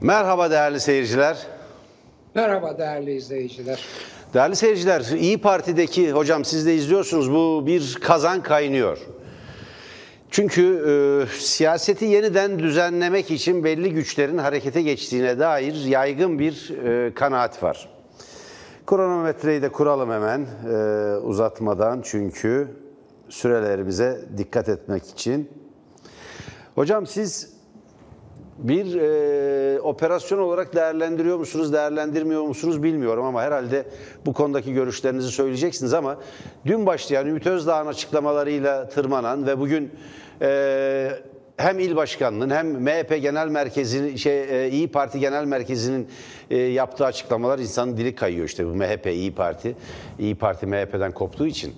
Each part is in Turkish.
Merhaba değerli seyirciler. Merhaba değerli izleyiciler. Değerli seyirciler, İyi Parti'deki hocam siz de izliyorsunuz bu bir kazan kaynıyor. Çünkü e, siyaseti yeniden düzenlemek için belli güçlerin harekete geçtiğine dair yaygın bir e, kanaat var. Kronometreyi de kuralım hemen e, uzatmadan çünkü sürelerimize dikkat etmek için. Hocam siz bir e, operasyon olarak değerlendiriyor musunuz, değerlendirmiyor musunuz bilmiyorum ama herhalde bu konudaki görüşlerinizi söyleyeceksiniz ama dün başlayan Ümit Özdağ'ın açıklamalarıyla tırmanan ve bugün e, hem il başkanının hem MHP Genel Merkezi'nin şey e, İyi Parti Genel Merkezi'nin e, yaptığı açıklamalar insanın dili kayıyor işte bu MHP İyi Parti. İyi Parti MHP'den koptuğu için.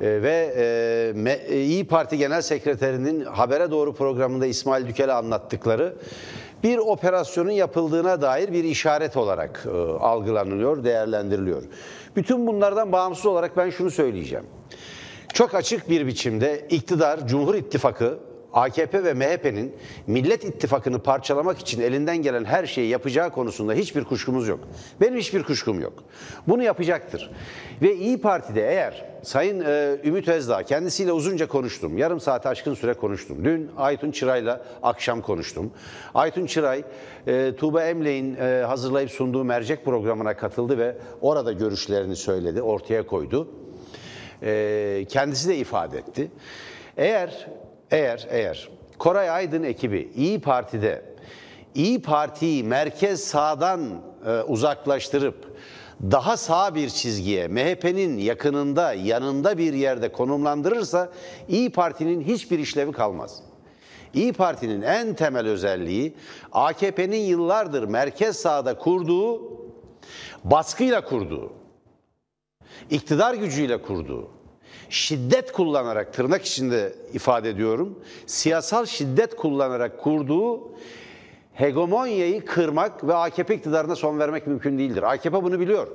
E, ve e, İyi Parti Genel Sekreterinin Habere Doğru programında İsmail Dükel'e anlattıkları bir operasyonun yapıldığına dair bir işaret olarak e, algılanıyor, değerlendiriliyor. Bütün bunlardan bağımsız olarak ben şunu söyleyeceğim. Çok açık bir biçimde iktidar, Cumhur İttifakı AKP ve MHP'nin Millet İttifakı'nı parçalamak için elinden gelen her şeyi yapacağı konusunda hiçbir kuşkumuz yok. Benim hiçbir kuşkum yok. Bunu yapacaktır. Ve İyi Parti'de eğer Sayın e, Ümit Özdağ kendisiyle uzunca konuştum. Yarım saate aşkın süre konuştum. Dün Aytun Çıray'la akşam konuştum. Aytun Çıray, e, Tuğba Emley'in e, hazırlayıp sunduğu mercek programına katıldı ve orada görüşlerini söyledi, ortaya koydu. E, kendisi de ifade etti. Eğer eğer eğer Koray Aydın ekibi İyi Parti'de İyi Parti'yi merkez sağdan e, uzaklaştırıp daha sağ bir çizgiye MHP'nin yakınında, yanında bir yerde konumlandırırsa İyi Parti'nin hiçbir işlevi kalmaz. İyi Parti'nin en temel özelliği AKP'nin yıllardır merkez sağda kurduğu, baskıyla kurduğu, iktidar gücüyle kurduğu, şiddet kullanarak tırnak içinde ifade ediyorum. Siyasal şiddet kullanarak kurduğu hegemonyayı kırmak ve AKP iktidarına son vermek mümkün değildir. AKP bunu biliyor.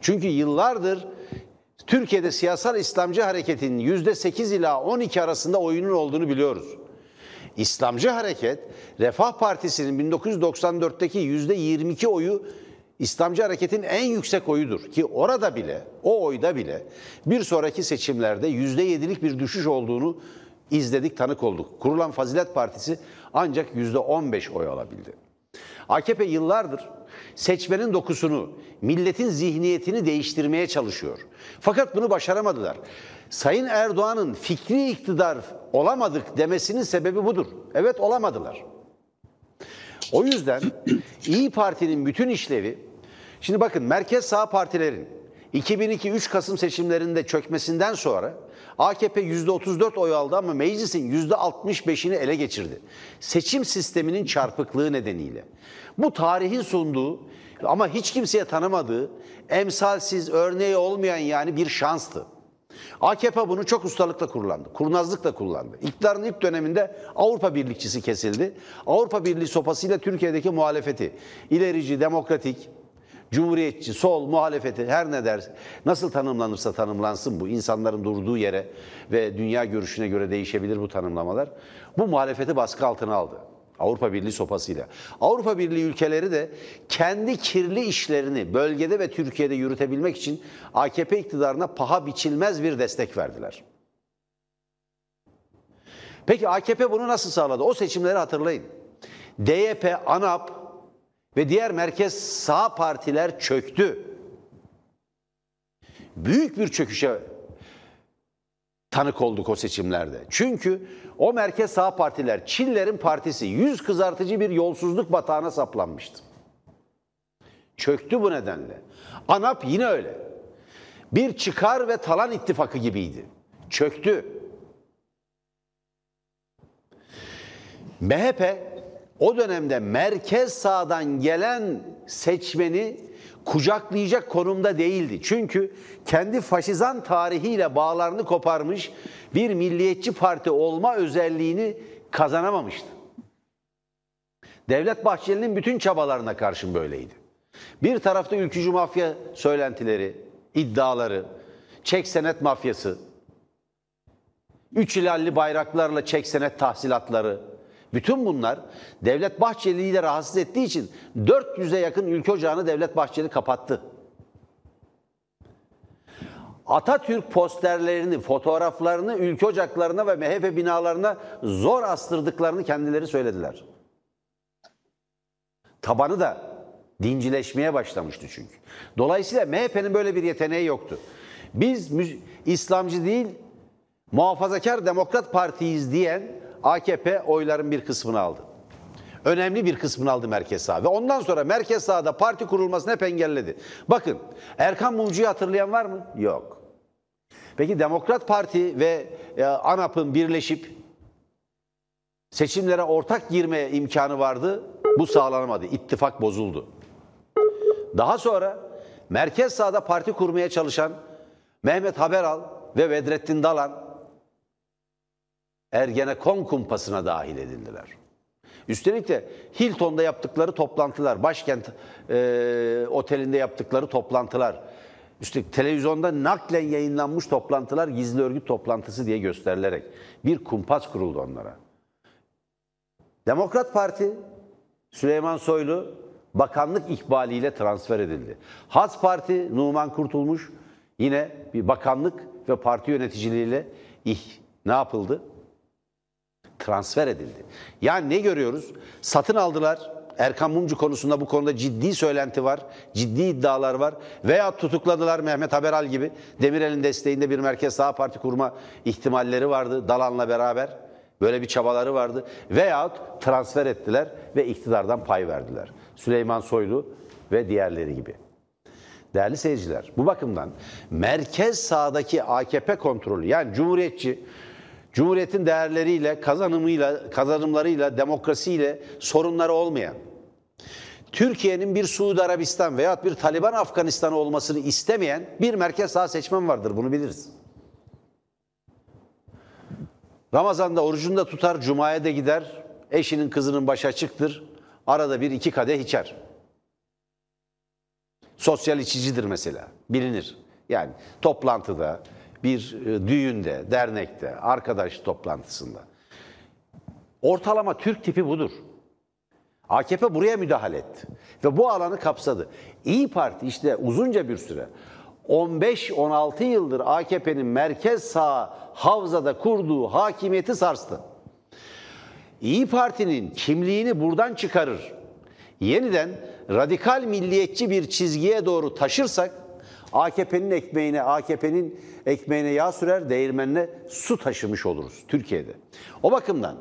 Çünkü yıllardır Türkiye'de siyasal İslamcı hareketin yüzde sekiz ila 12 arasında oyunun olduğunu biliyoruz. İslamcı hareket, Refah Partisi'nin 1994'teki yüzde 22 oyu İslamcı hareketin en yüksek oyudur ki orada bile, o oyda bile bir sonraki seçimlerde yüzde yedilik bir düşüş olduğunu izledik, tanık olduk. Kurulan Fazilet Partisi ancak yüzde on beş oy alabildi. AKP yıllardır seçmenin dokusunu, milletin zihniyetini değiştirmeye çalışıyor. Fakat bunu başaramadılar. Sayın Erdoğan'ın fikri iktidar olamadık demesinin sebebi budur. Evet olamadılar. O yüzden İyi Parti'nin bütün işlevi, şimdi bakın merkez sağ partilerin 2002 3 Kasım seçimlerinde çökmesinden sonra AKP %34 oy aldı ama meclisin %65'ini ele geçirdi. Seçim sisteminin çarpıklığı nedeniyle. Bu tarihin sunduğu ama hiç kimseye tanımadığı, emsalsiz, örneği olmayan yani bir şanstı. AKP bunu çok ustalıkla kullandı. Kurnazlıkla kullandı. İktidarın ilk döneminde Avrupa Birlikçisi kesildi. Avrupa Birliği sopasıyla Türkiye'deki muhalefeti, ilerici, demokratik, cumhuriyetçi, sol, muhalefeti her ne der, nasıl tanımlanırsa tanımlansın bu insanların durduğu yere ve dünya görüşüne göre değişebilir bu tanımlamalar. Bu muhalefeti baskı altına aldı. Avrupa Birliği sopasıyla. Avrupa Birliği ülkeleri de kendi kirli işlerini bölgede ve Türkiye'de yürütebilmek için AKP iktidarına paha biçilmez bir destek verdiler. Peki AKP bunu nasıl sağladı? O seçimleri hatırlayın. DYP, ANAP ve diğer merkez sağ partiler çöktü. Büyük bir çöküşe tanık olduk o seçimlerde. Çünkü o merkez sağ partiler, Çillerin partisi yüz kızartıcı bir yolsuzluk batağına saplanmıştı. Çöktü bu nedenle. ANAP yine öyle. Bir çıkar ve talan ittifakı gibiydi. Çöktü. MHP o dönemde merkez sağdan gelen seçmeni kucaklayacak konumda değildi. Çünkü kendi faşizan tarihiyle bağlarını koparmış bir milliyetçi parti olma özelliğini kazanamamıştı. Devlet Bahçeli'nin bütün çabalarına karşın böyleydi. Bir tarafta ülkücü mafya söylentileri, iddiaları, çek senet mafyası, üç ilalli bayraklarla çek senet tahsilatları Bütün bunlar Devlet Bahçeli'yi de rahatsız ettiği için 400'e yakın ülke ocağını Devlet Bahçeli kapattı. Atatürk posterlerini, fotoğraflarını ülke ocaklarına ve MHP binalarına zor astırdıklarını kendileri söylediler. Tabanı da dincileşmeye başlamıştı çünkü. Dolayısıyla MHP'nin böyle bir yeteneği yoktu. Biz İslamcı değil, muhafazakar Demokrat Partiyiz diyen AKP oyların bir kısmını aldı. Önemli bir kısmını aldı merkez sağ. Ve ondan sonra merkez sağda parti kurulmasını hep engelledi. Bakın Erkan Mumcu'yu hatırlayan var mı? Yok. Peki Demokrat Parti ve e, ANAP'ın birleşip seçimlere ortak girme imkanı vardı. Bu sağlanamadı. İttifak bozuldu. Daha sonra merkez sağda parti kurmaya çalışan Mehmet Haberal ve Vedrettin Dalan Ergenekon kumpasına dahil edildiler. Üstelik de Hilton'da yaptıkları toplantılar, başkent e, otelinde yaptıkları toplantılar, üstelik televizyonda naklen yayınlanmış toplantılar gizli örgüt toplantısı diye gösterilerek bir kumpas kuruldu onlara. Demokrat Parti Süleyman Soylu bakanlık ihbaliyle transfer edildi. Has Parti Numan Kurtulmuş yine bir bakanlık ve parti yöneticiliğiyle ih, ne yapıldı? Transfer edildi. Yani ne görüyoruz? Satın aldılar. Erkan Mumcu konusunda bu konuda ciddi söylenti var, ciddi iddialar var. Veya tutukladılar Mehmet Haberal gibi. Demirel'in desteğinde bir merkez sağ parti kurma ihtimalleri vardı Dalan'la beraber. Böyle bir çabaları vardı. Veyahut transfer ettiler ve iktidardan pay verdiler. Süleyman Soylu ve diğerleri gibi. Değerli seyirciler, bu bakımdan merkez sağdaki AKP kontrolü yani Cumhuriyetçi, Cumhuriyetin değerleriyle, kazanımıyla, kazanımlarıyla, demokrasiyle sorunları olmayan, Türkiye'nin bir Suudi Arabistan veya bir Taliban Afganistan olmasını istemeyen bir merkez sağ seçmen vardır. Bunu biliriz. Ramazan'da orucunu da tutar, Cuma'ya da gider, eşinin kızının başı açıktır, arada bir iki kadeh içer. Sosyal içicidir mesela, bilinir. Yani toplantıda, bir e, düğünde, dernekte, arkadaş toplantısında. Ortalama Türk tipi budur. AKP buraya müdahale etti ve bu alanı kapsadı. İyi Parti işte uzunca bir süre 15-16 yıldır AKP'nin merkez sağ havzada kurduğu hakimiyeti sarstı. İyi Parti'nin kimliğini buradan çıkarır. Yeniden radikal milliyetçi bir çizgiye doğru taşırsak AKP'nin ekmeğine, AKP'nin ekmeğine yağ sürer, değirmenine su taşımış oluruz Türkiye'de. O bakımdan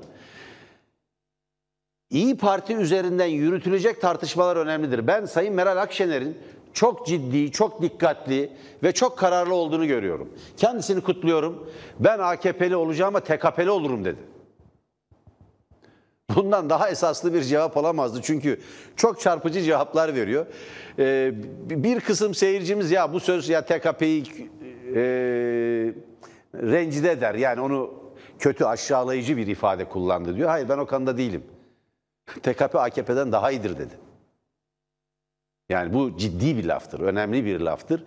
İyi Parti üzerinden yürütülecek tartışmalar önemlidir. Ben Sayın Meral Akşener'in çok ciddi, çok dikkatli ve çok kararlı olduğunu görüyorum. Kendisini kutluyorum. Ben AKP'li olacağım ama TKP'li olurum dedi. Bundan daha esaslı bir cevap olamazdı. Çünkü çok çarpıcı cevaplar veriyor. Ee, bir kısım seyircimiz ya bu söz ya TKP'yi e, rencide eder. Yani onu kötü aşağılayıcı bir ifade kullandı diyor. Hayır ben o konuda değilim. TKP AKP'den daha iyidir dedi. Yani bu ciddi bir laftır, önemli bir laftır.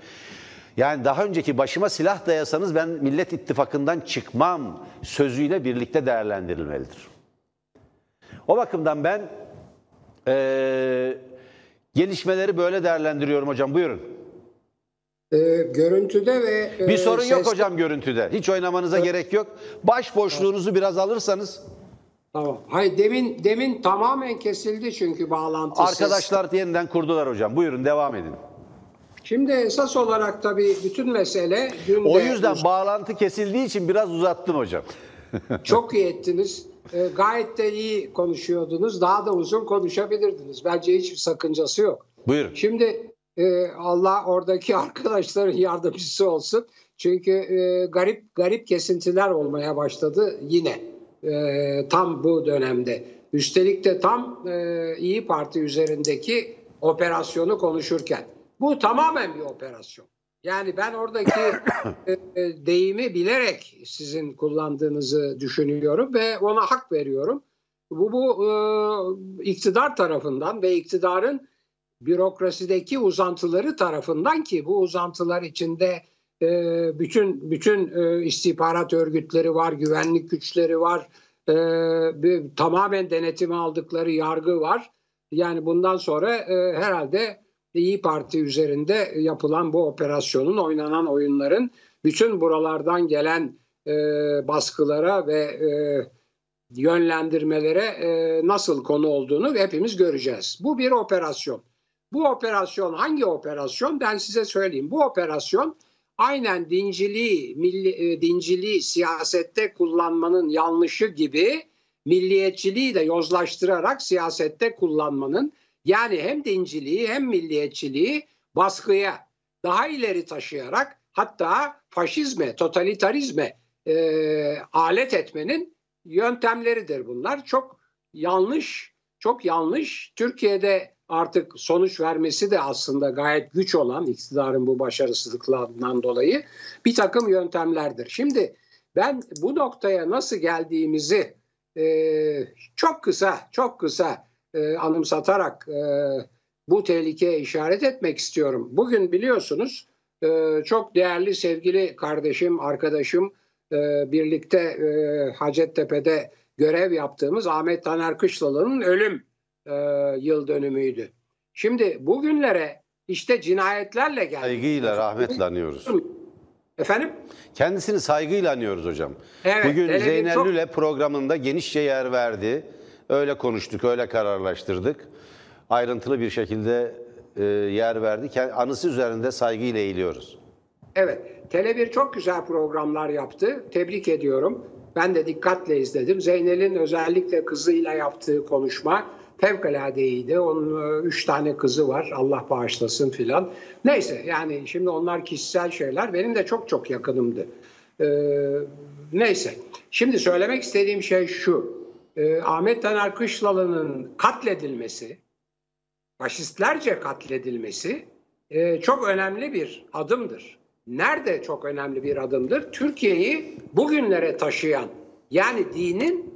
Yani daha önceki başıma silah dayasanız ben Millet İttifakı'ndan çıkmam sözüyle birlikte değerlendirilmelidir. O bakımdan ben e, gelişmeleri böyle değerlendiriyorum hocam. Buyurun. E, görüntüde ve... E, bir sorun ses... yok hocam görüntüde. Hiç oynamanıza evet. gerek yok. Baş boşluğunuzu biraz alırsanız... Tamam. Hayır demin demin tamamen kesildi çünkü bağlantı. Arkadaşlar yeniden kurdular hocam. Buyurun devam edin. Şimdi esas olarak tabii bütün mesele O yüzden uz- bağlantı kesildiği için biraz uzattım hocam. Çok iyi ettiniz. E, gayet de iyi konuşuyordunuz. Daha da uzun konuşabilirdiniz. Bence hiçbir sakıncası yok. Buyurun. Şimdi e, Allah oradaki arkadaşların yardımcısı olsun. Çünkü e, garip garip kesintiler olmaya başladı yine e, tam bu dönemde. Üstelik de tam e, İyi Parti üzerindeki operasyonu konuşurken. Bu tamamen bir operasyon. Yani ben oradaki e, e, deyimi bilerek sizin kullandığınızı düşünüyorum ve ona hak veriyorum. Bu, bu e, iktidar tarafından ve iktidarın bürokrasideki uzantıları tarafından ki bu uzantılar içinde e, bütün bütün e, istihbarat örgütleri var, güvenlik güçleri var, e, bir, tamamen denetimi aldıkları yargı var. Yani bundan sonra e, herhalde İyi Parti üzerinde yapılan bu operasyonun, oynanan oyunların bütün buralardan gelen e, baskılara ve e, yönlendirmelere e, nasıl konu olduğunu hepimiz göreceğiz. Bu bir operasyon. Bu operasyon hangi operasyon? Ben size söyleyeyim. Bu operasyon aynen dinciliği, milli, e, dinciliği siyasette kullanmanın yanlışı gibi milliyetçiliği de yozlaştırarak siyasette kullanmanın yani hem dinciliği hem milliyetçiliği baskıya daha ileri taşıyarak hatta faşizme, totalitarizme e, alet etmenin yöntemleridir bunlar. Çok yanlış, çok yanlış. Türkiye'de artık sonuç vermesi de aslında gayet güç olan iktidarın bu başarısızlıklarından dolayı bir takım yöntemlerdir. Şimdi ben bu noktaya nasıl geldiğimizi e, çok kısa, çok kısa e, anımsatarak e, bu tehlikeye işaret etmek istiyorum. Bugün biliyorsunuz e, çok değerli sevgili kardeşim, arkadaşım e, birlikte e, Hacettepe'de görev yaptığımız Ahmet Taner Kışlalı'nın ölüm e, yıl dönümüydü. Şimdi bugünlere işte cinayetlerle geldi. Saygıyla, rahmetle anıyoruz. Efendim? Kendisini saygıyla anıyoruz hocam. Evet, Bugün Zeynel çok- Lüle programında genişçe yer verdi. Öyle konuştuk, öyle kararlaştırdık. Ayrıntılı bir şekilde e, yer verdik. Anısı üzerinde saygıyla eğiliyoruz. Evet, Tele1 çok güzel programlar yaptı. Tebrik ediyorum. Ben de dikkatle izledim. Zeynel'in özellikle kızıyla yaptığı konuşma fevkalade iyiydi. Onun e, üç tane kızı var. Allah bağışlasın filan. Neyse yani şimdi onlar kişisel şeyler. Benim de çok çok yakınımdı. Ee, neyse. Şimdi söylemek istediğim şey şu. Ee, Ahmet Taner Kışlalı'nın katledilmesi, faşistlerce katledilmesi e, çok önemli bir adımdır. Nerede çok önemli bir adımdır? Türkiye'yi bugünlere taşıyan yani dinin,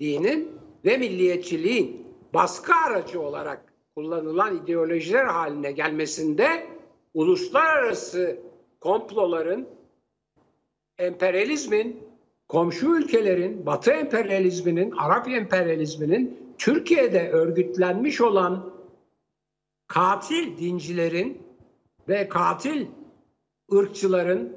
dinin ve milliyetçiliğin baskı aracı olarak kullanılan ideolojiler haline gelmesinde uluslararası komploların, emperyalizmin, komşu ülkelerin, Batı emperyalizminin, Arap emperyalizminin Türkiye'de örgütlenmiş olan katil dincilerin ve katil ırkçıların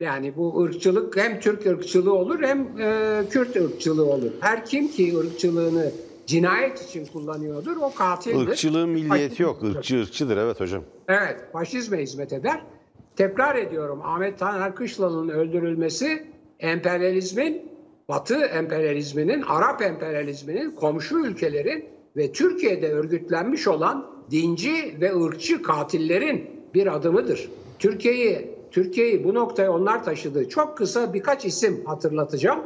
yani bu ırkçılık hem Türk ırkçılığı olur hem e, Kürt ırkçılığı olur. Her kim ki ırkçılığını cinayet için kullanıyordur o katildir. Irkçılığın milliyeti yok. Irkçı ırkçıdır evet hocam. Evet, faşizme hizmet eder. Tekrar ediyorum, Ahmet Taner Kışlalı'nın öldürülmesi emperyalizmin, Batı emperyalizminin, Arap emperyalizminin, komşu ülkelerin ve Türkiye'de örgütlenmiş olan dinci ve ırkçı katillerin bir adımıdır. Türkiye'yi Türkiye'yi bu noktaya onlar taşıdı. Çok kısa birkaç isim hatırlatacağım.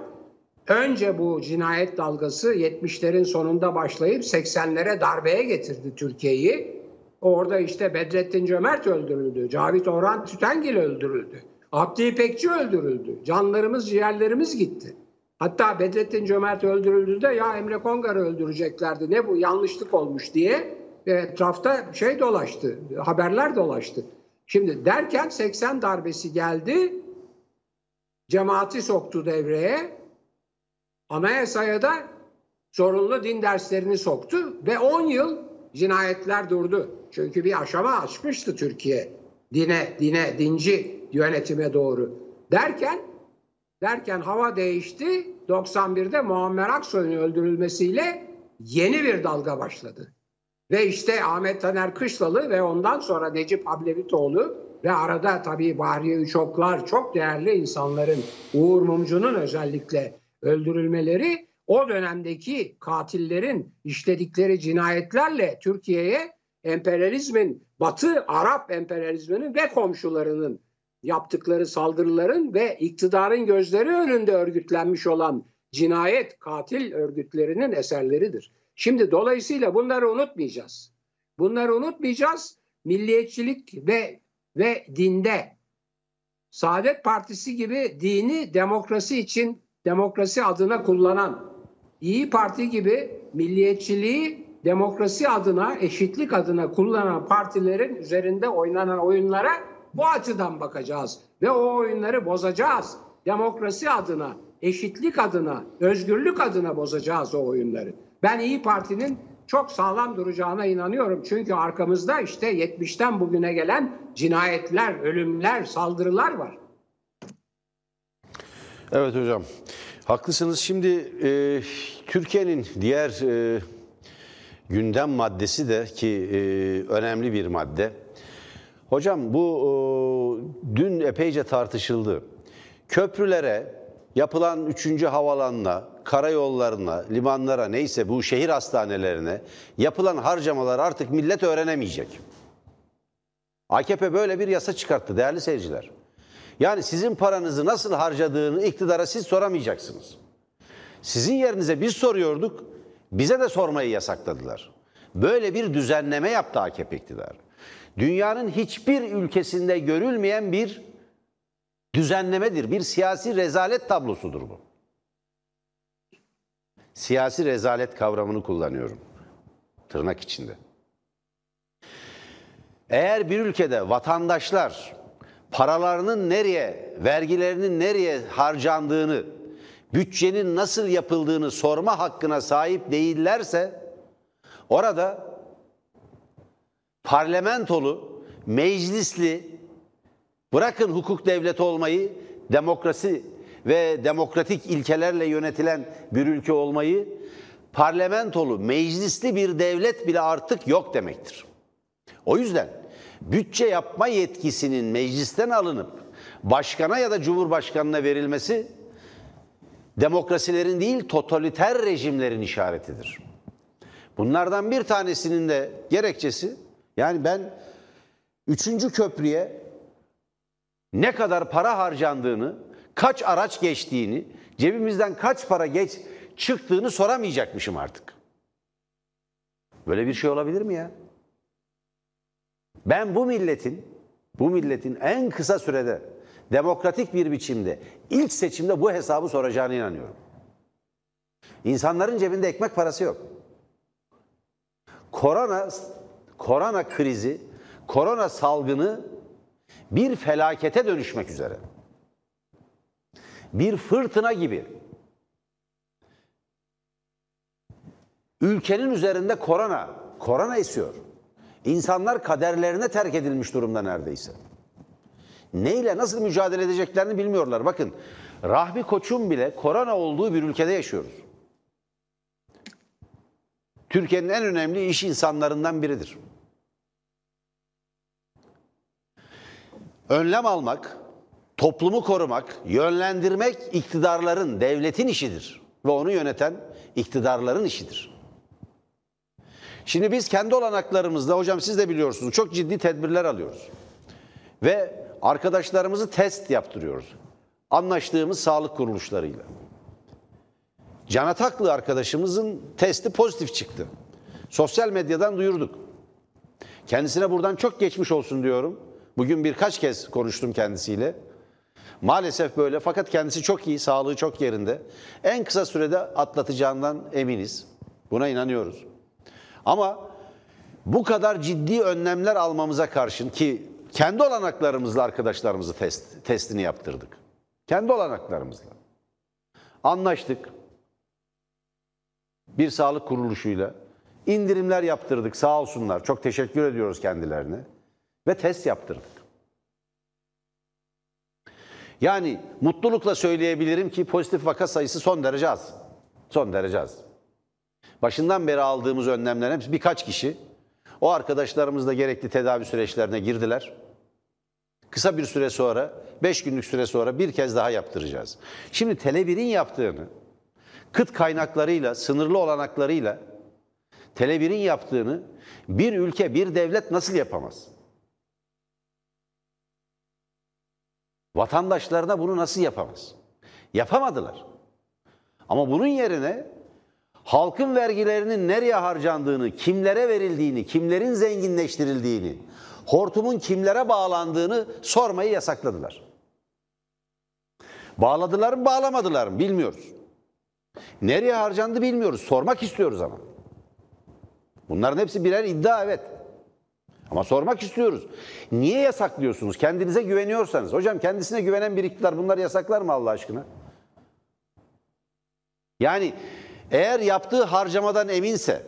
Önce bu cinayet dalgası 70'lerin sonunda başlayıp 80'lere darbeye getirdi Türkiye'yi. Orada işte Bedrettin Cömert öldürüldü. Cavit Orhan Tütengil öldürüldü. Abdi İpekçi öldürüldü. Canlarımız, ciğerlerimiz gitti. Hatta Bedrettin Cömert öldürüldü de ya Emre Kongar'ı öldüreceklerdi. Ne bu yanlışlık olmuş diye etrafta şey dolaştı. Haberler dolaştı. Şimdi derken 80 darbesi geldi. Cemaati soktu devreye. Anayasaya da zorunlu din derslerini soktu ve 10 yıl cinayetler durdu. Çünkü bir aşama açmıştı Türkiye dine, dine, dinci yönetime doğru. Derken derken hava değişti. 91'de Muammer Aksoy'un öldürülmesiyle yeni bir dalga başladı. Ve işte Ahmet Taner Kışlalı ve ondan sonra Necip Hablevitoğlu ve arada tabii Bahriye Üçoklar çok değerli insanların Uğur Mumcu'nun özellikle öldürülmeleri o dönemdeki katillerin işledikleri cinayetlerle Türkiye'ye emperyalizmin, Batı Arap emperyalizminin ve komşularının yaptıkları saldırıların ve iktidarın gözleri önünde örgütlenmiş olan cinayet, katil örgütlerinin eserleridir. Şimdi dolayısıyla bunları unutmayacağız. Bunları unutmayacağız. Milliyetçilik ve ve dinde Saadet Partisi gibi dini demokrasi için demokrasi adına kullanan İyi Parti gibi milliyetçiliği demokrasi adına, eşitlik adına kullanan partilerin üzerinde oynanan oyunlara bu açıdan bakacağız ve o oyunları bozacağız. Demokrasi adına, eşitlik adına, özgürlük adına bozacağız o oyunları. Ben İyi Parti'nin çok sağlam duracağına inanıyorum. Çünkü arkamızda işte 70'ten bugüne gelen cinayetler, ölümler, saldırılar var. Evet hocam. Haklısınız. Şimdi e, Türkiye'nin diğer e, gündem maddesi de ki e, önemli bir madde. Hocam bu e, dün epeyce tartışıldı. Köprülere, yapılan 3. havalanına, karayollarına, limanlara neyse bu şehir hastanelerine yapılan harcamalar artık millet öğrenemeyecek. AKP böyle bir yasa çıkarttı değerli seyirciler. Yani sizin paranızı nasıl harcadığını iktidara siz soramayacaksınız. Sizin yerinize biz soruyorduk, bize de sormayı yasakladılar. Böyle bir düzenleme yaptı AKP iktidarı. Dünyanın hiçbir ülkesinde görülmeyen bir düzenlemedir. Bir siyasi rezalet tablosudur bu. Siyasi rezalet kavramını kullanıyorum. Tırnak içinde. Eğer bir ülkede vatandaşlar paralarının nereye, vergilerinin nereye harcandığını, bütçenin nasıl yapıldığını sorma hakkına sahip değillerse orada parlamentolu, meclisli, bırakın hukuk devleti olmayı, demokrasi ve demokratik ilkelerle yönetilen bir ülke olmayı, parlamentolu, meclisli bir devlet bile artık yok demektir. O yüzden bütçe yapma yetkisinin meclisten alınıp başkana ya da cumhurbaşkanına verilmesi demokrasilerin değil totaliter rejimlerin işaretidir. Bunlardan bir tanesinin de gerekçesi yani ben üçüncü köprüye ne kadar para harcandığını, kaç araç geçtiğini, cebimizden kaç para geç çıktığını soramayacakmışım artık. Böyle bir şey olabilir mi ya? Ben bu milletin bu milletin en kısa sürede demokratik bir biçimde ilk seçimde bu hesabı soracağına inanıyorum. İnsanların cebinde ekmek parası yok. Korona korona krizi, korona salgını bir felakete dönüşmek üzere. Bir fırtına gibi. Ülkenin üzerinde korona, korona esiyor. İnsanlar kaderlerine terk edilmiş durumda neredeyse. Neyle nasıl mücadele edeceklerini bilmiyorlar. Bakın Rahmi Koç'un bile korona olduğu bir ülkede yaşıyoruz. Türkiye'nin en önemli iş insanlarından biridir. Önlem almak, toplumu korumak, yönlendirmek iktidarların, devletin işidir. Ve onu yöneten iktidarların işidir. Şimdi biz kendi olanaklarımızda hocam siz de biliyorsunuz çok ciddi tedbirler alıyoruz. Ve arkadaşlarımızı test yaptırıyoruz. Anlaştığımız sağlık kuruluşlarıyla. Can Ataklı arkadaşımızın testi pozitif çıktı. Sosyal medyadan duyurduk. Kendisine buradan çok geçmiş olsun diyorum. Bugün birkaç kez konuştum kendisiyle. Maalesef böyle fakat kendisi çok iyi, sağlığı çok yerinde. En kısa sürede atlatacağından eminiz. Buna inanıyoruz. Ama bu kadar ciddi önlemler almamıza karşın ki kendi olanaklarımızla arkadaşlarımızı test, testini yaptırdık. Kendi olanaklarımızla. Anlaştık. Bir sağlık kuruluşuyla. indirimler yaptırdık sağ olsunlar. Çok teşekkür ediyoruz kendilerine. Ve test yaptırdık. Yani mutlulukla söyleyebilirim ki pozitif vaka sayısı son derece az. Son derece az. Başından beri aldığımız önlemler hepsi birkaç kişi. O arkadaşlarımız da gerekli tedavi süreçlerine girdiler. Kısa bir süre sonra, beş günlük süre sonra bir kez daha yaptıracağız. Şimdi Tele1'in yaptığını, kıt kaynaklarıyla, sınırlı olanaklarıyla Tele1'in yaptığını bir ülke, bir devlet nasıl yapamaz? Vatandaşlarına bunu nasıl yapamaz? Yapamadılar. Ama bunun yerine halkın vergilerinin nereye harcandığını, kimlere verildiğini, kimlerin zenginleştirildiğini, hortumun kimlere bağlandığını sormayı yasakladılar. Bağladılar mı, bağlamadılar mı bilmiyoruz. Nereye harcandı bilmiyoruz. Sormak istiyoruz ama. Bunların hepsi birer iddia evet. Ama sormak istiyoruz. Niye yasaklıyorsunuz? Kendinize güveniyorsanız. Hocam kendisine güvenen bir iktidar bunları yasaklar mı Allah aşkına? Yani eğer yaptığı harcamadan eminse,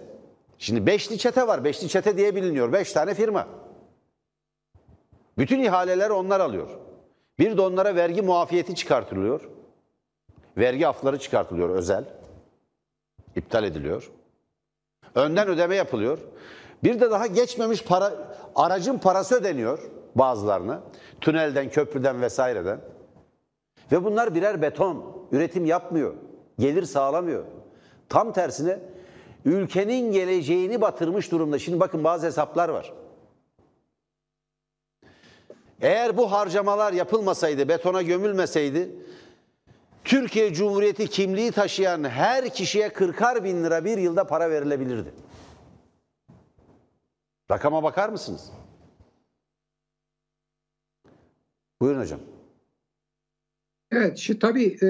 şimdi beşli çete var, beşli çete diye biliniyor, beş tane firma. Bütün ihaleler onlar alıyor. Bir de onlara vergi muafiyeti çıkartılıyor. Vergi afları çıkartılıyor özel. İptal ediliyor. Önden ödeme yapılıyor. Bir de daha geçmemiş para, aracın parası ödeniyor bazılarına. Tünelden, köprüden vesaireden. Ve bunlar birer beton. Üretim yapmıyor. Gelir sağlamıyor. Tam tersine ülkenin geleceğini batırmış durumda. Şimdi bakın bazı hesaplar var. Eğer bu harcamalar yapılmasaydı, betona gömülmeseydi, Türkiye Cumhuriyeti kimliği taşıyan her kişiye 40'ar bin lira bir yılda para verilebilirdi. Rakama bakar mısınız? Buyurun hocam. Evet, şu tabii e,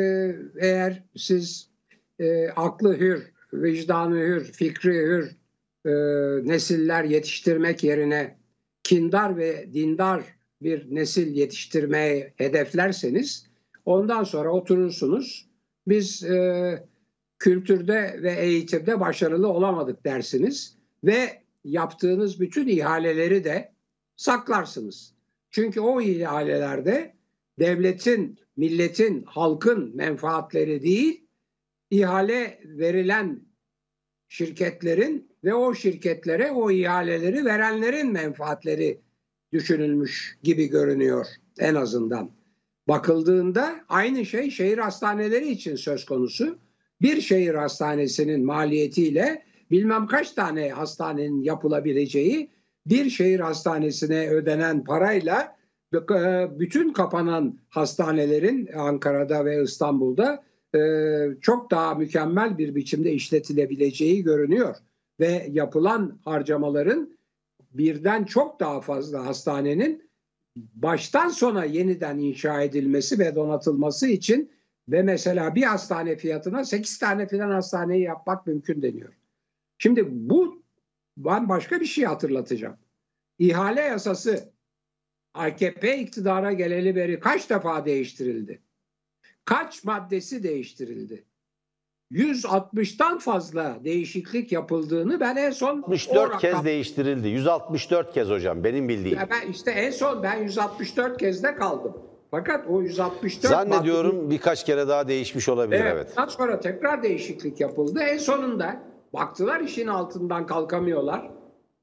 eğer siz e, aklı hür, vicdanı hür, fikri hür e, nesiller yetiştirmek yerine kindar ve dindar bir nesil yetiştirmeye hedeflerseniz ondan sonra oturursunuz. Biz e, kültürde ve eğitimde başarılı olamadık dersiniz ve yaptığınız bütün ihaleleri de saklarsınız. Çünkü o ihalelerde devletin, milletin, halkın menfaatleri değil, ihale verilen şirketlerin ve o şirketlere o ihaleleri verenlerin menfaatleri düşünülmüş gibi görünüyor en azından. Bakıldığında aynı şey şehir hastaneleri için söz konusu. Bir şehir hastanesinin maliyetiyle bilmem kaç tane hastanenin yapılabileceği bir şehir hastanesine ödenen parayla bütün kapanan hastanelerin Ankara'da ve İstanbul'da e, çok daha mükemmel bir biçimde işletilebileceği görünüyor. Ve yapılan harcamaların birden çok daha fazla hastanenin baştan sona yeniden inşa edilmesi ve donatılması için ve mesela bir hastane fiyatına 8 tane filan hastaneyi yapmak mümkün deniyor. Şimdi bu ben başka bir şey hatırlatacağım. İhale yasası AKP iktidara geleli beri kaç defa değiştirildi? Kaç maddesi değiştirildi? 160'tan fazla değişiklik yapıldığını ben en son 64 kez değiştirildi. 164 kez hocam benim bildiğim. Ya ben işte en son ben 164 kezde kaldım. Fakat o 164 Zannediyorum madde... birkaç kere daha değişmiş olabilir evet. evet. Daha sonra tekrar değişiklik yapıldı. En sonunda baktılar işin altından kalkamıyorlar.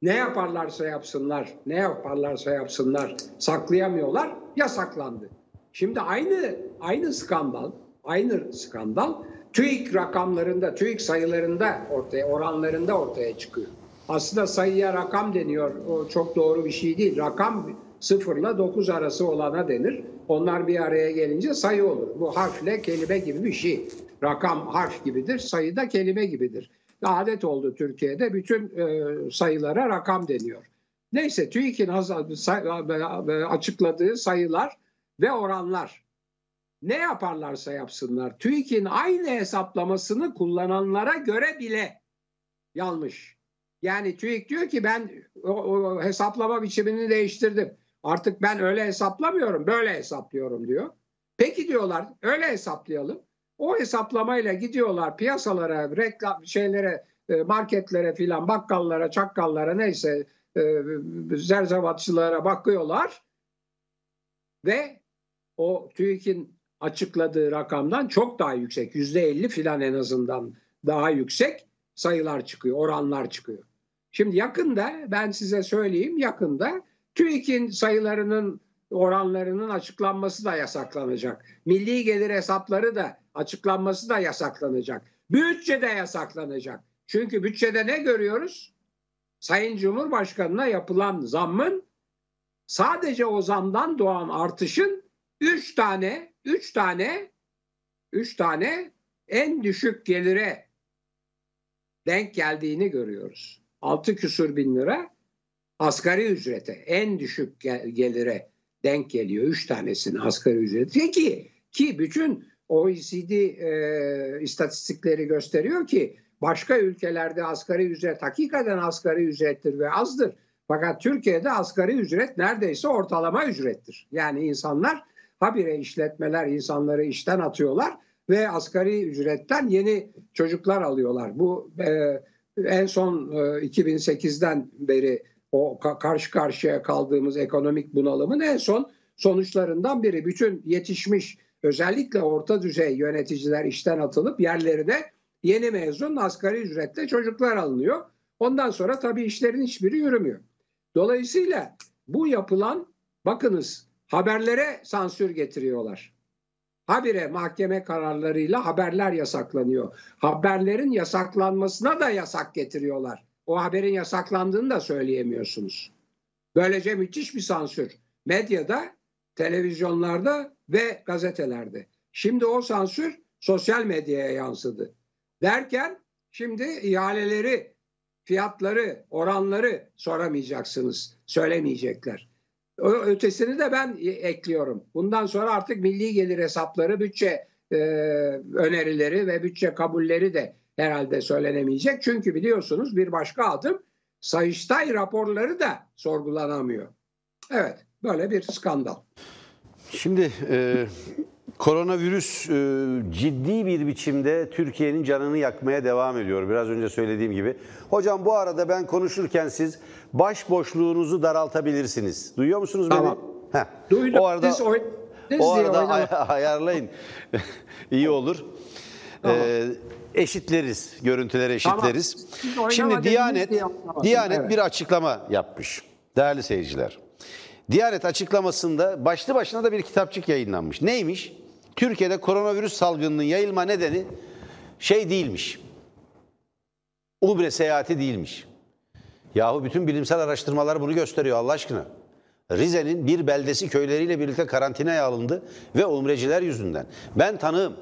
Ne yaparlarsa yapsınlar, ne yaparlarsa yapsınlar saklayamıyorlar, yasaklandı. Şimdi aynı aynı skandal, aynı skandal TÜİK rakamlarında, TÜİK sayılarında ortaya, oranlarında ortaya çıkıyor. Aslında sayıya rakam deniyor. O çok doğru bir şey değil. Rakam sıfırla dokuz arası olana denir. Onlar bir araya gelince sayı olur. Bu harfle kelime gibi bir şey. Rakam harf gibidir, sayı da kelime gibidir. Adet oldu Türkiye'de. Bütün e, sayılara rakam deniyor. Neyse TÜİK'in açıkladığı sayılar ve oranlar ne yaparlarsa yapsınlar TÜİK'in aynı hesaplamasını kullananlara göre bile yanlış. Yani TÜİK diyor ki ben o, o hesaplama biçimini değiştirdim. Artık ben öyle hesaplamıyorum, böyle hesaplıyorum diyor. Peki diyorlar, öyle hesaplayalım. O hesaplamayla gidiyorlar piyasalara, reklam şeylere, e, marketlere filan, bakkallara, çakkallara neyse e, zerzevatçılara bakıyorlar ve o TÜİK'in açıkladığı rakamdan çok daha yüksek. Yüzde elli filan en azından daha yüksek sayılar çıkıyor, oranlar çıkıyor. Şimdi yakında ben size söyleyeyim yakında TÜİK'in sayılarının oranlarının açıklanması da yasaklanacak. Milli gelir hesapları da açıklanması da yasaklanacak. Bütçe de yasaklanacak. Çünkü bütçede ne görüyoruz? Sayın Cumhurbaşkanı'na yapılan zammın sadece o zamdan doğan artışın üç tane üç tane üç tane en düşük gelire denk geldiğini görüyoruz. Altı küsur bin lira asgari ücrete en düşük gelire denk geliyor. Üç tanesinin asgari ücreti ki ki bütün OECD e, istatistikleri gösteriyor ki başka ülkelerde asgari ücret hakikaten asgari ücrettir ve azdır. Fakat Türkiye'de asgari ücret neredeyse ortalama ücrettir. Yani insanlar habire işletmeler insanları işten atıyorlar ve asgari ücretten yeni çocuklar alıyorlar. Bu e, en son e, 2008'den beri o ka- karşı karşıya kaldığımız ekonomik bunalımın en son sonuçlarından biri. Bütün yetişmiş özellikle orta düzey yöneticiler işten atılıp yerlerine yeni mezun asgari ücretle çocuklar alınıyor. Ondan sonra tabii işlerin hiçbiri yürümüyor. Dolayısıyla bu yapılan bakınız haberlere sansür getiriyorlar. Habire mahkeme kararlarıyla haberler yasaklanıyor. Haberlerin yasaklanmasına da yasak getiriyorlar. O haberin yasaklandığını da söyleyemiyorsunuz. Böylece müthiş bir sansür. Medyada, televizyonlarda ve gazetelerde. Şimdi o sansür sosyal medyaya yansıdı. Derken şimdi ihaleleri, fiyatları, oranları soramayacaksınız, söylemeyecekler. Ötesini de ben ekliyorum. Bundan sonra artık milli gelir hesapları, bütçe e, önerileri ve bütçe kabulleri de herhalde söylenemeyecek. Çünkü biliyorsunuz bir başka adım Sayıştay raporları da sorgulanamıyor. Evet, böyle bir skandal. Şimdi e, koronavirüs e, ciddi bir biçimde Türkiye'nin canını yakmaya devam ediyor. Biraz önce söylediğim gibi. Hocam bu arada ben konuşurken siz baş boşluğunuzu daraltabilirsiniz. Duyuyor musunuz beni? Tamam. Heh. Duydum. O arada, Siz oyn- siz o arada ay- ayarlayın. İyi olur. Tamam. Ee, eşitleriz, görüntüleri eşitleriz. Oynamadınız Şimdi Diyanet. Diyanet Evet. bir açıklama yapmış. Değerli seyirciler. Diyanet açıklamasında başlı başına da bir kitapçık yayınlanmış. Neymiş? Türkiye'de koronavirüs salgınının yayılma nedeni şey değilmiş. Umre seyahati değilmiş. Yahu bütün bilimsel araştırmalar bunu gösteriyor Allah aşkına. Rize'nin bir beldesi köyleriyle birlikte karantinaya alındı ve umreciler yüzünden. Ben tanığım.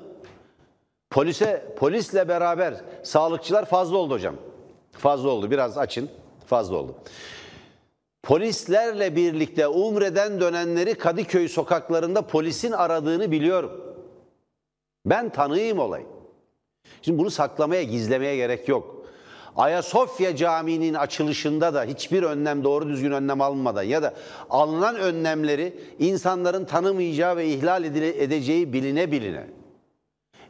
Polise, polisle beraber sağlıkçılar fazla oldu hocam. Fazla oldu. Biraz açın. Fazla oldu. Polislerle birlikte Umre'den dönenleri Kadıköy sokaklarında polisin aradığını biliyorum. Ben tanıyım olayı. Şimdi bunu saklamaya, gizlemeye gerek yok. Ayasofya Camii'nin açılışında da hiçbir önlem doğru düzgün önlem alınmadan ya da alınan önlemleri insanların tanımayacağı ve ihlal edeceği biline biline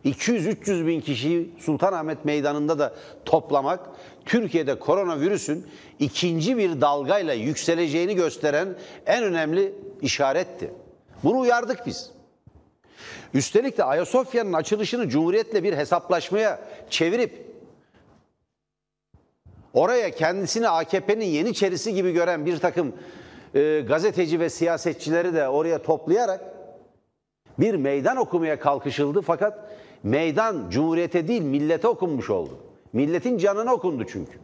200-300 bin kişiyi Sultanahmet Meydanı'nda da toplamak Türkiye'de koronavirüsün ikinci bir dalgayla yükseleceğini gösteren en önemli işaretti. Bunu uyardık biz. Üstelik de Ayasofya'nın açılışını Cumhuriyet'le bir hesaplaşmaya çevirip oraya kendisini AKP'nin yeniçerisi gibi gören bir takım e, gazeteci ve siyasetçileri de oraya toplayarak bir meydan okumaya kalkışıldı fakat meydan cumhuriyete değil millete okunmuş oldu. Milletin canına okundu çünkü.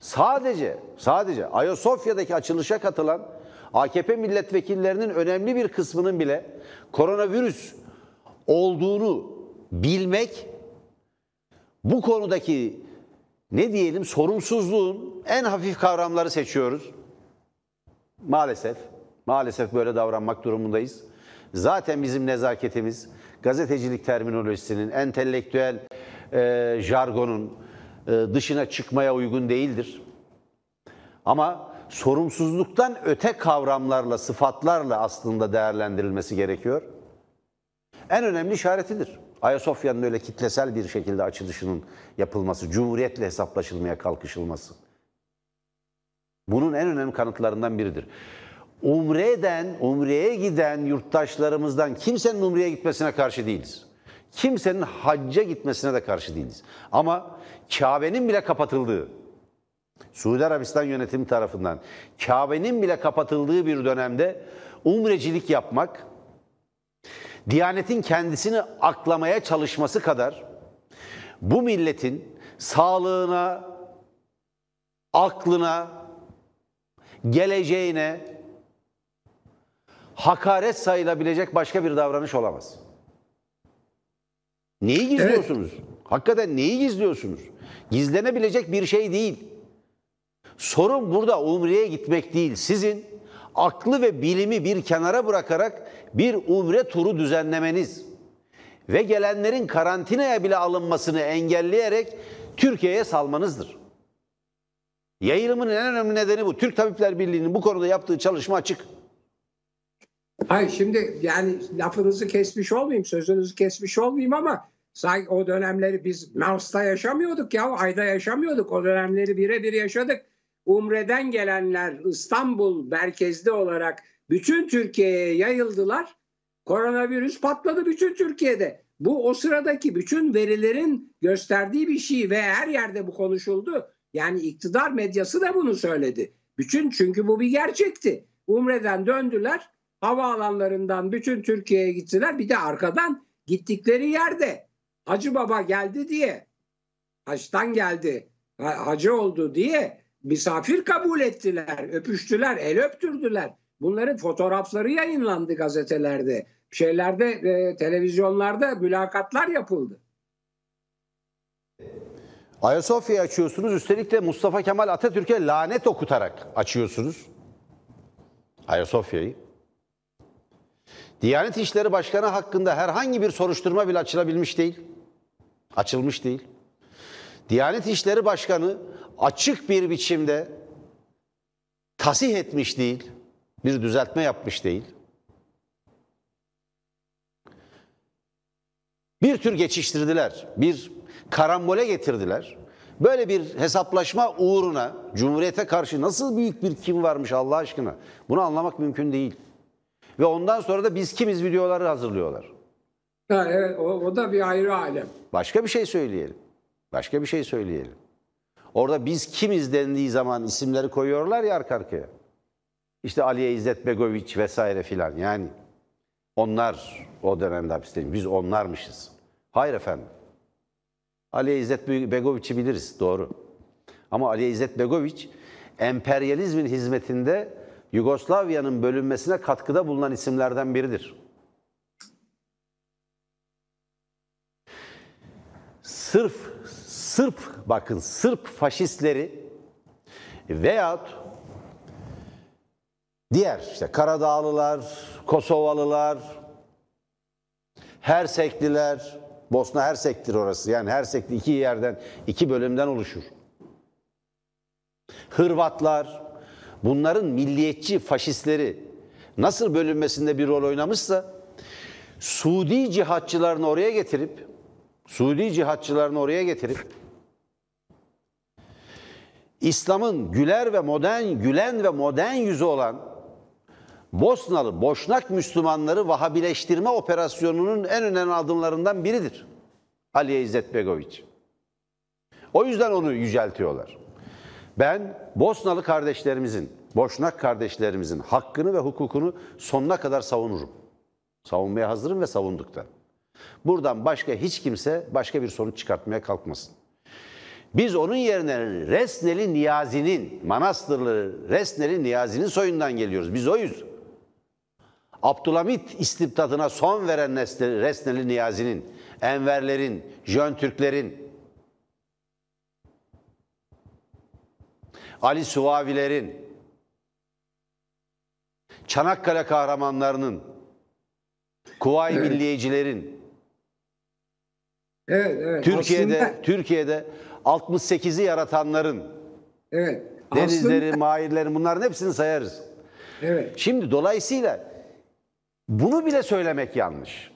Sadece sadece Ayasofya'daki açılışa katılan AKP milletvekillerinin önemli bir kısmının bile koronavirüs olduğunu bilmek bu konudaki ne diyelim sorumsuzluğun en hafif kavramları seçiyoruz. Maalesef, maalesef böyle davranmak durumundayız. Zaten bizim nezaketimiz gazetecilik terminolojisinin, entelektüel e, jargonun e, dışına çıkmaya uygun değildir. Ama sorumsuzluktan öte kavramlarla, sıfatlarla aslında değerlendirilmesi gerekiyor. En önemli işaretidir. Ayasofya'nın öyle kitlesel bir şekilde açılışının yapılması, cumhuriyetle hesaplaşılmaya kalkışılması. Bunun en önemli kanıtlarından biridir. Umre'den, Umre'ye giden yurttaşlarımızdan kimsenin Umre'ye gitmesine karşı değiliz. Kimsenin hacca gitmesine de karşı değiliz. Ama Kabe'nin bile kapatıldığı, Suudi Arabistan yönetimi tarafından Kabe'nin bile kapatıldığı bir dönemde umrecilik yapmak, Diyanetin kendisini aklamaya çalışması kadar bu milletin sağlığına, aklına, geleceğine hakaret sayılabilecek başka bir davranış olamaz. Neyi gizliyorsunuz? Hakikaten neyi gizliyorsunuz? Gizlenebilecek bir şey değil. Sorun burada umreye gitmek değil. Sizin aklı ve bilimi bir kenara bırakarak bir umre turu düzenlemeniz ve gelenlerin karantinaya bile alınmasını engelleyerek Türkiye'ye salmanızdır. Yayılımın en önemli nedeni bu. Türk Tabipler Birliği'nin bu konuda yaptığı çalışma açık. Hayır şimdi yani lafınızı kesmiş olmayayım, sözünüzü kesmiş olmayayım ama sanki o dönemleri biz Mars'ta yaşamıyorduk ya, Ay'da yaşamıyorduk. O dönemleri birebir yaşadık. Umre'den gelenler İstanbul merkezli olarak bütün Türkiye'ye yayıldılar. Koronavirüs patladı bütün Türkiye'de. Bu o sıradaki bütün verilerin gösterdiği bir şey ve her yerde bu konuşuldu. Yani iktidar medyası da bunu söyledi. Bütün çünkü bu bir gerçekti. Umre'den döndüler. Havaalanlarından bütün Türkiye'ye gittiler. Bir de arkadan gittikleri yerde Hacı Baba geldi diye haçtan geldi hacı oldu diye misafir kabul ettiler, öpüştüler, el öptürdüler. Bunların fotoğrafları yayınlandı gazetelerde, şeylerde, e, televizyonlarda mülakatlar yapıldı. Ayasofya'yı açıyorsunuz. Üstelik de Mustafa Kemal Atatürk'e lanet okutarak açıyorsunuz. Ayasofya'yı. Diyanet İşleri Başkanı hakkında herhangi bir soruşturma bile açılabilmiş değil. Açılmış değil. Diyanet İşleri Başkanı açık bir biçimde tasih etmiş değil. Bir düzeltme yapmış değil. Bir tür geçiştirdiler. Bir karambole getirdiler. Böyle bir hesaplaşma uğruna Cumhuriyete karşı nasıl büyük bir kim varmış Allah aşkına? Bunu anlamak mümkün değil. Ve ondan sonra da biz kimiz videoları hazırlıyorlar. Ha, evet o, o da bir ayrı alem. Başka bir şey söyleyelim. Başka bir şey söyleyelim. Orada biz kimiz dendiği zaman isimleri koyuyorlar ya arka arkaya. İşte Aliye İzzet Begoviç vesaire filan yani. Onlar o dönemde hapisteymiş. Biz onlarmışız. Hayır efendim. Aliye İzzet Begoviç'i biliriz doğru. Ama Aliye İzzet Begoviç emperyalizmin hizmetinde Yugoslavya'nın bölünmesine katkıda bulunan isimlerden biridir. Sırf Sırp bakın Sırp faşistleri veyahut diğer işte Karadağlılar, Kosovalılar, Hersekliler, Bosna Hersek'tir orası. Yani Hersekli iki yerden, iki bölümden oluşur. Hırvatlar, bunların milliyetçi faşistleri nasıl bölünmesinde bir rol oynamışsa Suudi cihatçılarını oraya getirip Suudi cihatçılarını oraya getirip İslam'ın güler ve modern, gülen ve modern yüzü olan Bosnalı, Boşnak Müslümanları Vahabileştirme operasyonunun en önemli adımlarından biridir. Aliye İzzet Begoviç. O yüzden onu yüceltiyorlar. Ben Bosnalı kardeşlerimizin, Boşnak kardeşlerimizin hakkını ve hukukunu sonuna kadar savunurum. Savunmaya hazırım ve savunduk da. Buradan başka hiç kimse başka bir sonuç çıkartmaya kalkmasın. Biz onun yerine Resneli Niyazi'nin, Manastırlı Resneli Niyazi'nin soyundan geliyoruz. Biz oyuz. Abdülhamit istibdatına son veren Resneli Niyazi'nin, Enverlerin, Jön Türklerin, Ali Suvavilerin, Çanakkale kahramanlarının, Kuvayi evet. Milliyecilerin, evet, evet. Türkiye'de Aslında... Türkiye'de 68'i yaratanların, evet. denizleri, Aslında... mahirlerin bunların hepsini sayarız. Evet. Şimdi dolayısıyla bunu bile söylemek yanlış.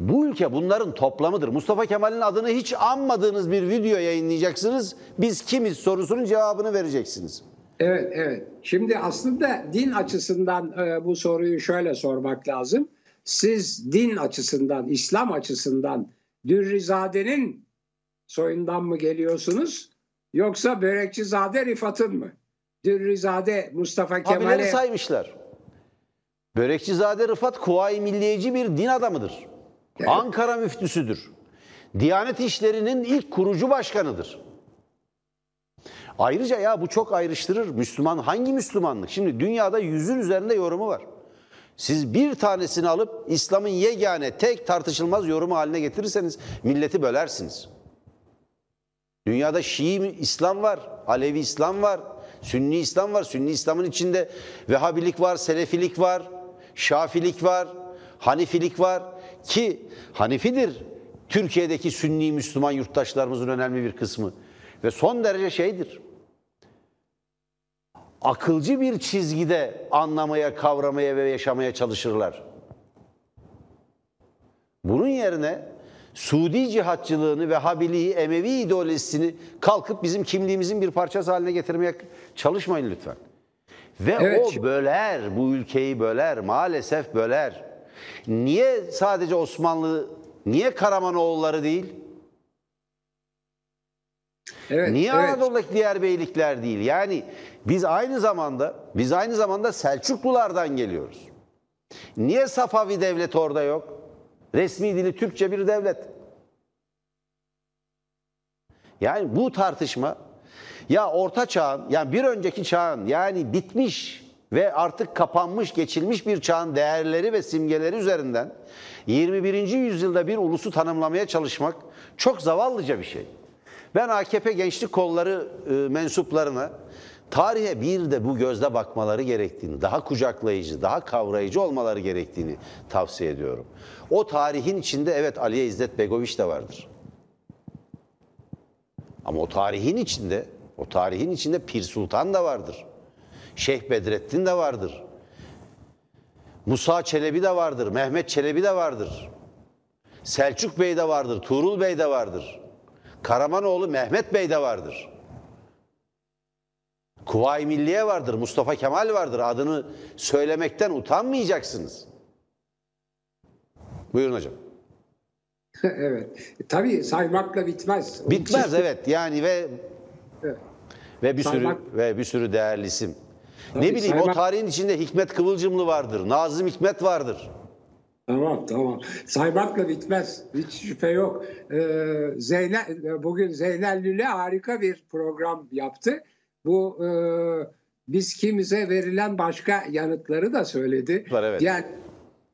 Bu ülke bunların toplamıdır. Mustafa Kemal'in adını hiç anmadığınız bir video yayınlayacaksınız. Biz kimiz sorusunun cevabını vereceksiniz. Evet, evet. Şimdi aslında din açısından e, bu soruyu şöyle sormak lazım. Siz din açısından, İslam açısından Dürrizade'nin soyundan mı geliyorsunuz? Yoksa Börekçizade Rifat'ın mı? Dürrizade Mustafa Kemal'e... saymışlar. Börekçizade Rıfat Kuvayi Milliyeci bir din adamıdır. Evet. Ankara müftüsüdür. Diyanet İşleri'nin ilk kurucu başkanıdır. Ayrıca ya bu çok ayrıştırır. Müslüman hangi Müslümanlık? Şimdi dünyada yüzün üzerinde yorumu var. Siz bir tanesini alıp İslam'ın yegane, tek tartışılmaz yorumu haline getirirseniz milleti bölersiniz. Dünyada Şii İslam var, Alevi İslam var, Sünni İslam var. Sünni İslam'ın içinde Vehhabilik var, Selefilik var, Şafilik var, Hanifilik var ki Hanifidir Türkiye'deki Sünni Müslüman yurttaşlarımızın önemli bir kısmı ve son derece şeydir. Akılcı bir çizgide anlamaya, kavramaya ve yaşamaya çalışırlar. Bunun yerine Suudi cihatçılığını ve Habiliği, Emevi ideolojisini kalkıp bizim kimliğimizin bir parçası haline getirmeye çalışmayın lütfen. Ve Evet, o böler, bu ülkeyi böler, maalesef böler. Niye sadece Osmanlı, niye Karamanoğulları değil? Evet, Niye evet. Anadolu'daki diğer beylikler değil? Yani biz aynı zamanda biz aynı zamanda Selçuklulardan geliyoruz. Niye Safavi devleti orada yok? Resmi dili Türkçe bir devlet. Yani bu tartışma ya orta çağın yani bir önceki çağın yani bitmiş ve artık kapanmış geçilmiş bir çağın değerleri ve simgeleri üzerinden 21. yüzyılda bir ulusu tanımlamaya çalışmak çok zavallıca bir şey. Ben AKP gençlik kolları e, mensuplarına tarihe bir de bu gözle bakmaları gerektiğini, daha kucaklayıcı, daha kavrayıcı olmaları gerektiğini tavsiye ediyorum. O tarihin içinde evet Aliye İzzet Begoviç de vardır. Ama o tarihin içinde, o tarihin içinde Pir Sultan da vardır. Şeyh Bedrettin de vardır. Musa Çelebi de vardır, Mehmet Çelebi de vardır. Selçuk Bey de vardır, Tuğrul Bey de vardır. Karamanoğlu Mehmet Bey de vardır. Kuvayi Milliye vardır, Mustafa Kemal vardır. Adını söylemekten utanmayacaksınız. Buyurun hocam. evet. Tabii saymakla bitmez. Bitmez evet yani ve Evet. ve bir sürü Saymak- ve bir sürü değerli isim. Tabii, ne bileyim o saymak- tarihin içinde Hikmet Kıvılcımlı vardır, Nazım Hikmet vardır. Tamam tamam. Saymakla bitmez. Hiç şüphe yok. Ee, Zeynel, bugün Zeynel Lüle harika bir program yaptı. Bu e, biz kimize verilen başka yanıtları da söyledi. Var, evet. Yani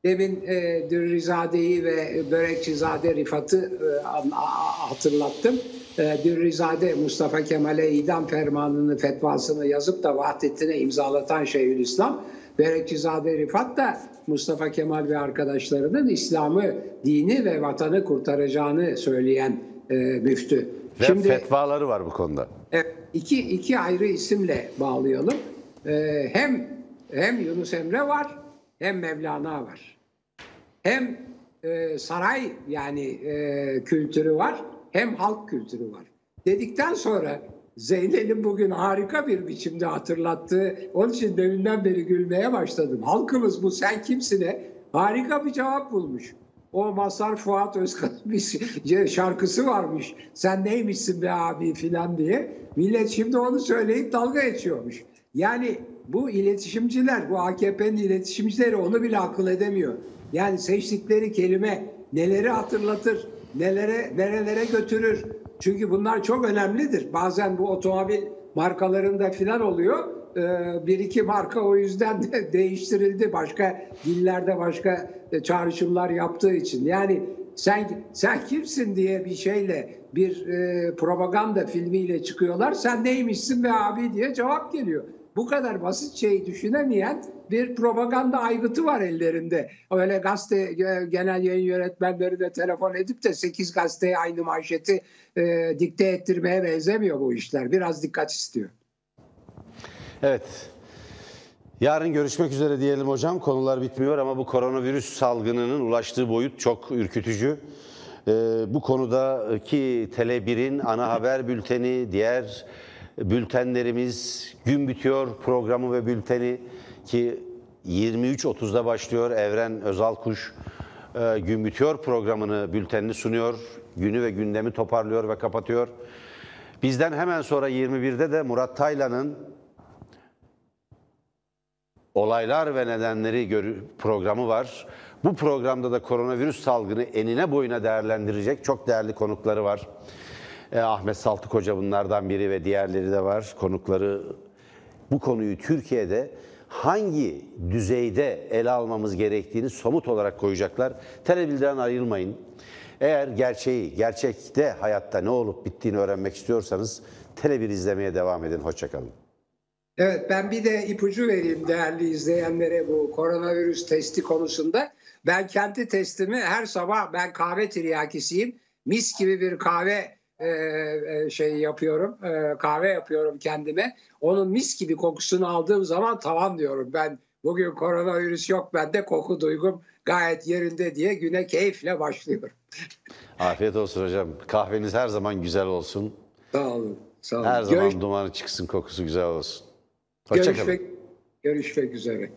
demin e, Dürrizade'yi ve Börekçizade Rifat'ı e, hatırlattım. E, Dürrizade Mustafa Kemal'e idam fermanını, fetvasını yazıp da Vahdettin'e imzalatan Şeyhülislam. Börekçizade Rifat da Mustafa Kemal ve arkadaşlarının İslam'ı, dini ve vatanı kurtaracağını söyleyen e, müftü. Ve fetvaları var bu konuda. Evet, iki, iki ayrı isimle bağlayalım. Ee, hem hem Yunus Emre var hem Mevlana var. Hem e, saray yani e, kültürü var hem halk kültürü var. Dedikten sonra Zeynel'in bugün harika bir biçimde hatırlattığı, onun için deminden beri gülmeye başladım. Halkımız bu sen kimsine harika bir cevap bulmuş. O Mazhar Fuat Özkan'ın bir şarkısı varmış. Sen neymişsin be abi filan diye. Millet şimdi onu söyleyip dalga geçiyormuş. Yani bu iletişimciler, bu AKP'nin iletişimcileri onu bile akıl edemiyor. Yani seçtikleri kelime neleri hatırlatır, nelere nerelere götürür. Çünkü bunlar çok önemlidir. Bazen bu otomobil markalarında filan oluyor. Ee, bir iki marka o yüzden de değiştirildi. Başka dillerde başka e, çağrışımlar yaptığı için. Yani sen sen kimsin diye bir şeyle bir e, propaganda filmiyle çıkıyorlar. Sen neymişsin be abi diye cevap geliyor. Bu kadar basit şeyi düşünemeyen bir propaganda aygıtı var ellerinde. Öyle gazete e, genel yayın yönetmenleri de telefon edip de 8 gazeteye aynı manşeti e, dikte ettirmeye benzemiyor bu işler. Biraz dikkat istiyor. Evet. Yarın görüşmek üzere diyelim hocam. Konular bitmiyor ama bu koronavirüs salgınının ulaştığı boyut çok ürkütücü. Ee, bu konudaki Tele1'in ana haber bülteni, diğer bültenlerimiz gün bitiyor programı ve bülteni ki 23.30'da başlıyor. Evren Özalkuş e, gün bitiyor programını, bültenini sunuyor. Günü ve gündemi toparlıyor ve kapatıyor. Bizden hemen sonra 21'de de Murat Taylan'ın Olaylar ve Nedenleri programı var. Bu programda da koronavirüs salgını enine boyuna değerlendirecek çok değerli konukları var. Eh, Ahmet Saltık Hoca bunlardan biri ve diğerleri de var. Konukları bu konuyu Türkiye'de hangi düzeyde ele almamız gerektiğini somut olarak koyacaklar. Televizyondan ayrılmayın. Eğer gerçeği, gerçekte hayatta ne olup bittiğini öğrenmek istiyorsanız Tele1 izlemeye devam edin. Hoşçakalın. Evet ben bir de ipucu vereyim değerli izleyenlere bu koronavirüs testi konusunda. Ben kendi testimi her sabah ben kahve tiryakisiyim. Mis gibi bir kahve e, e, şey yapıyorum, e, kahve yapıyorum kendime. Onun mis gibi kokusunu aldığım zaman tamam diyorum. Ben bugün koronavirüs yok bende koku duygum gayet yerinde diye güne keyifle başlıyorum. Afiyet olsun hocam. Kahveniz her zaman güzel olsun. Sağ olun. Sağ olun. Her zaman Görüş- dumanı çıksın, kokusu güzel olsun. Hoşçakalın. görüşmek, görüşmek üzere.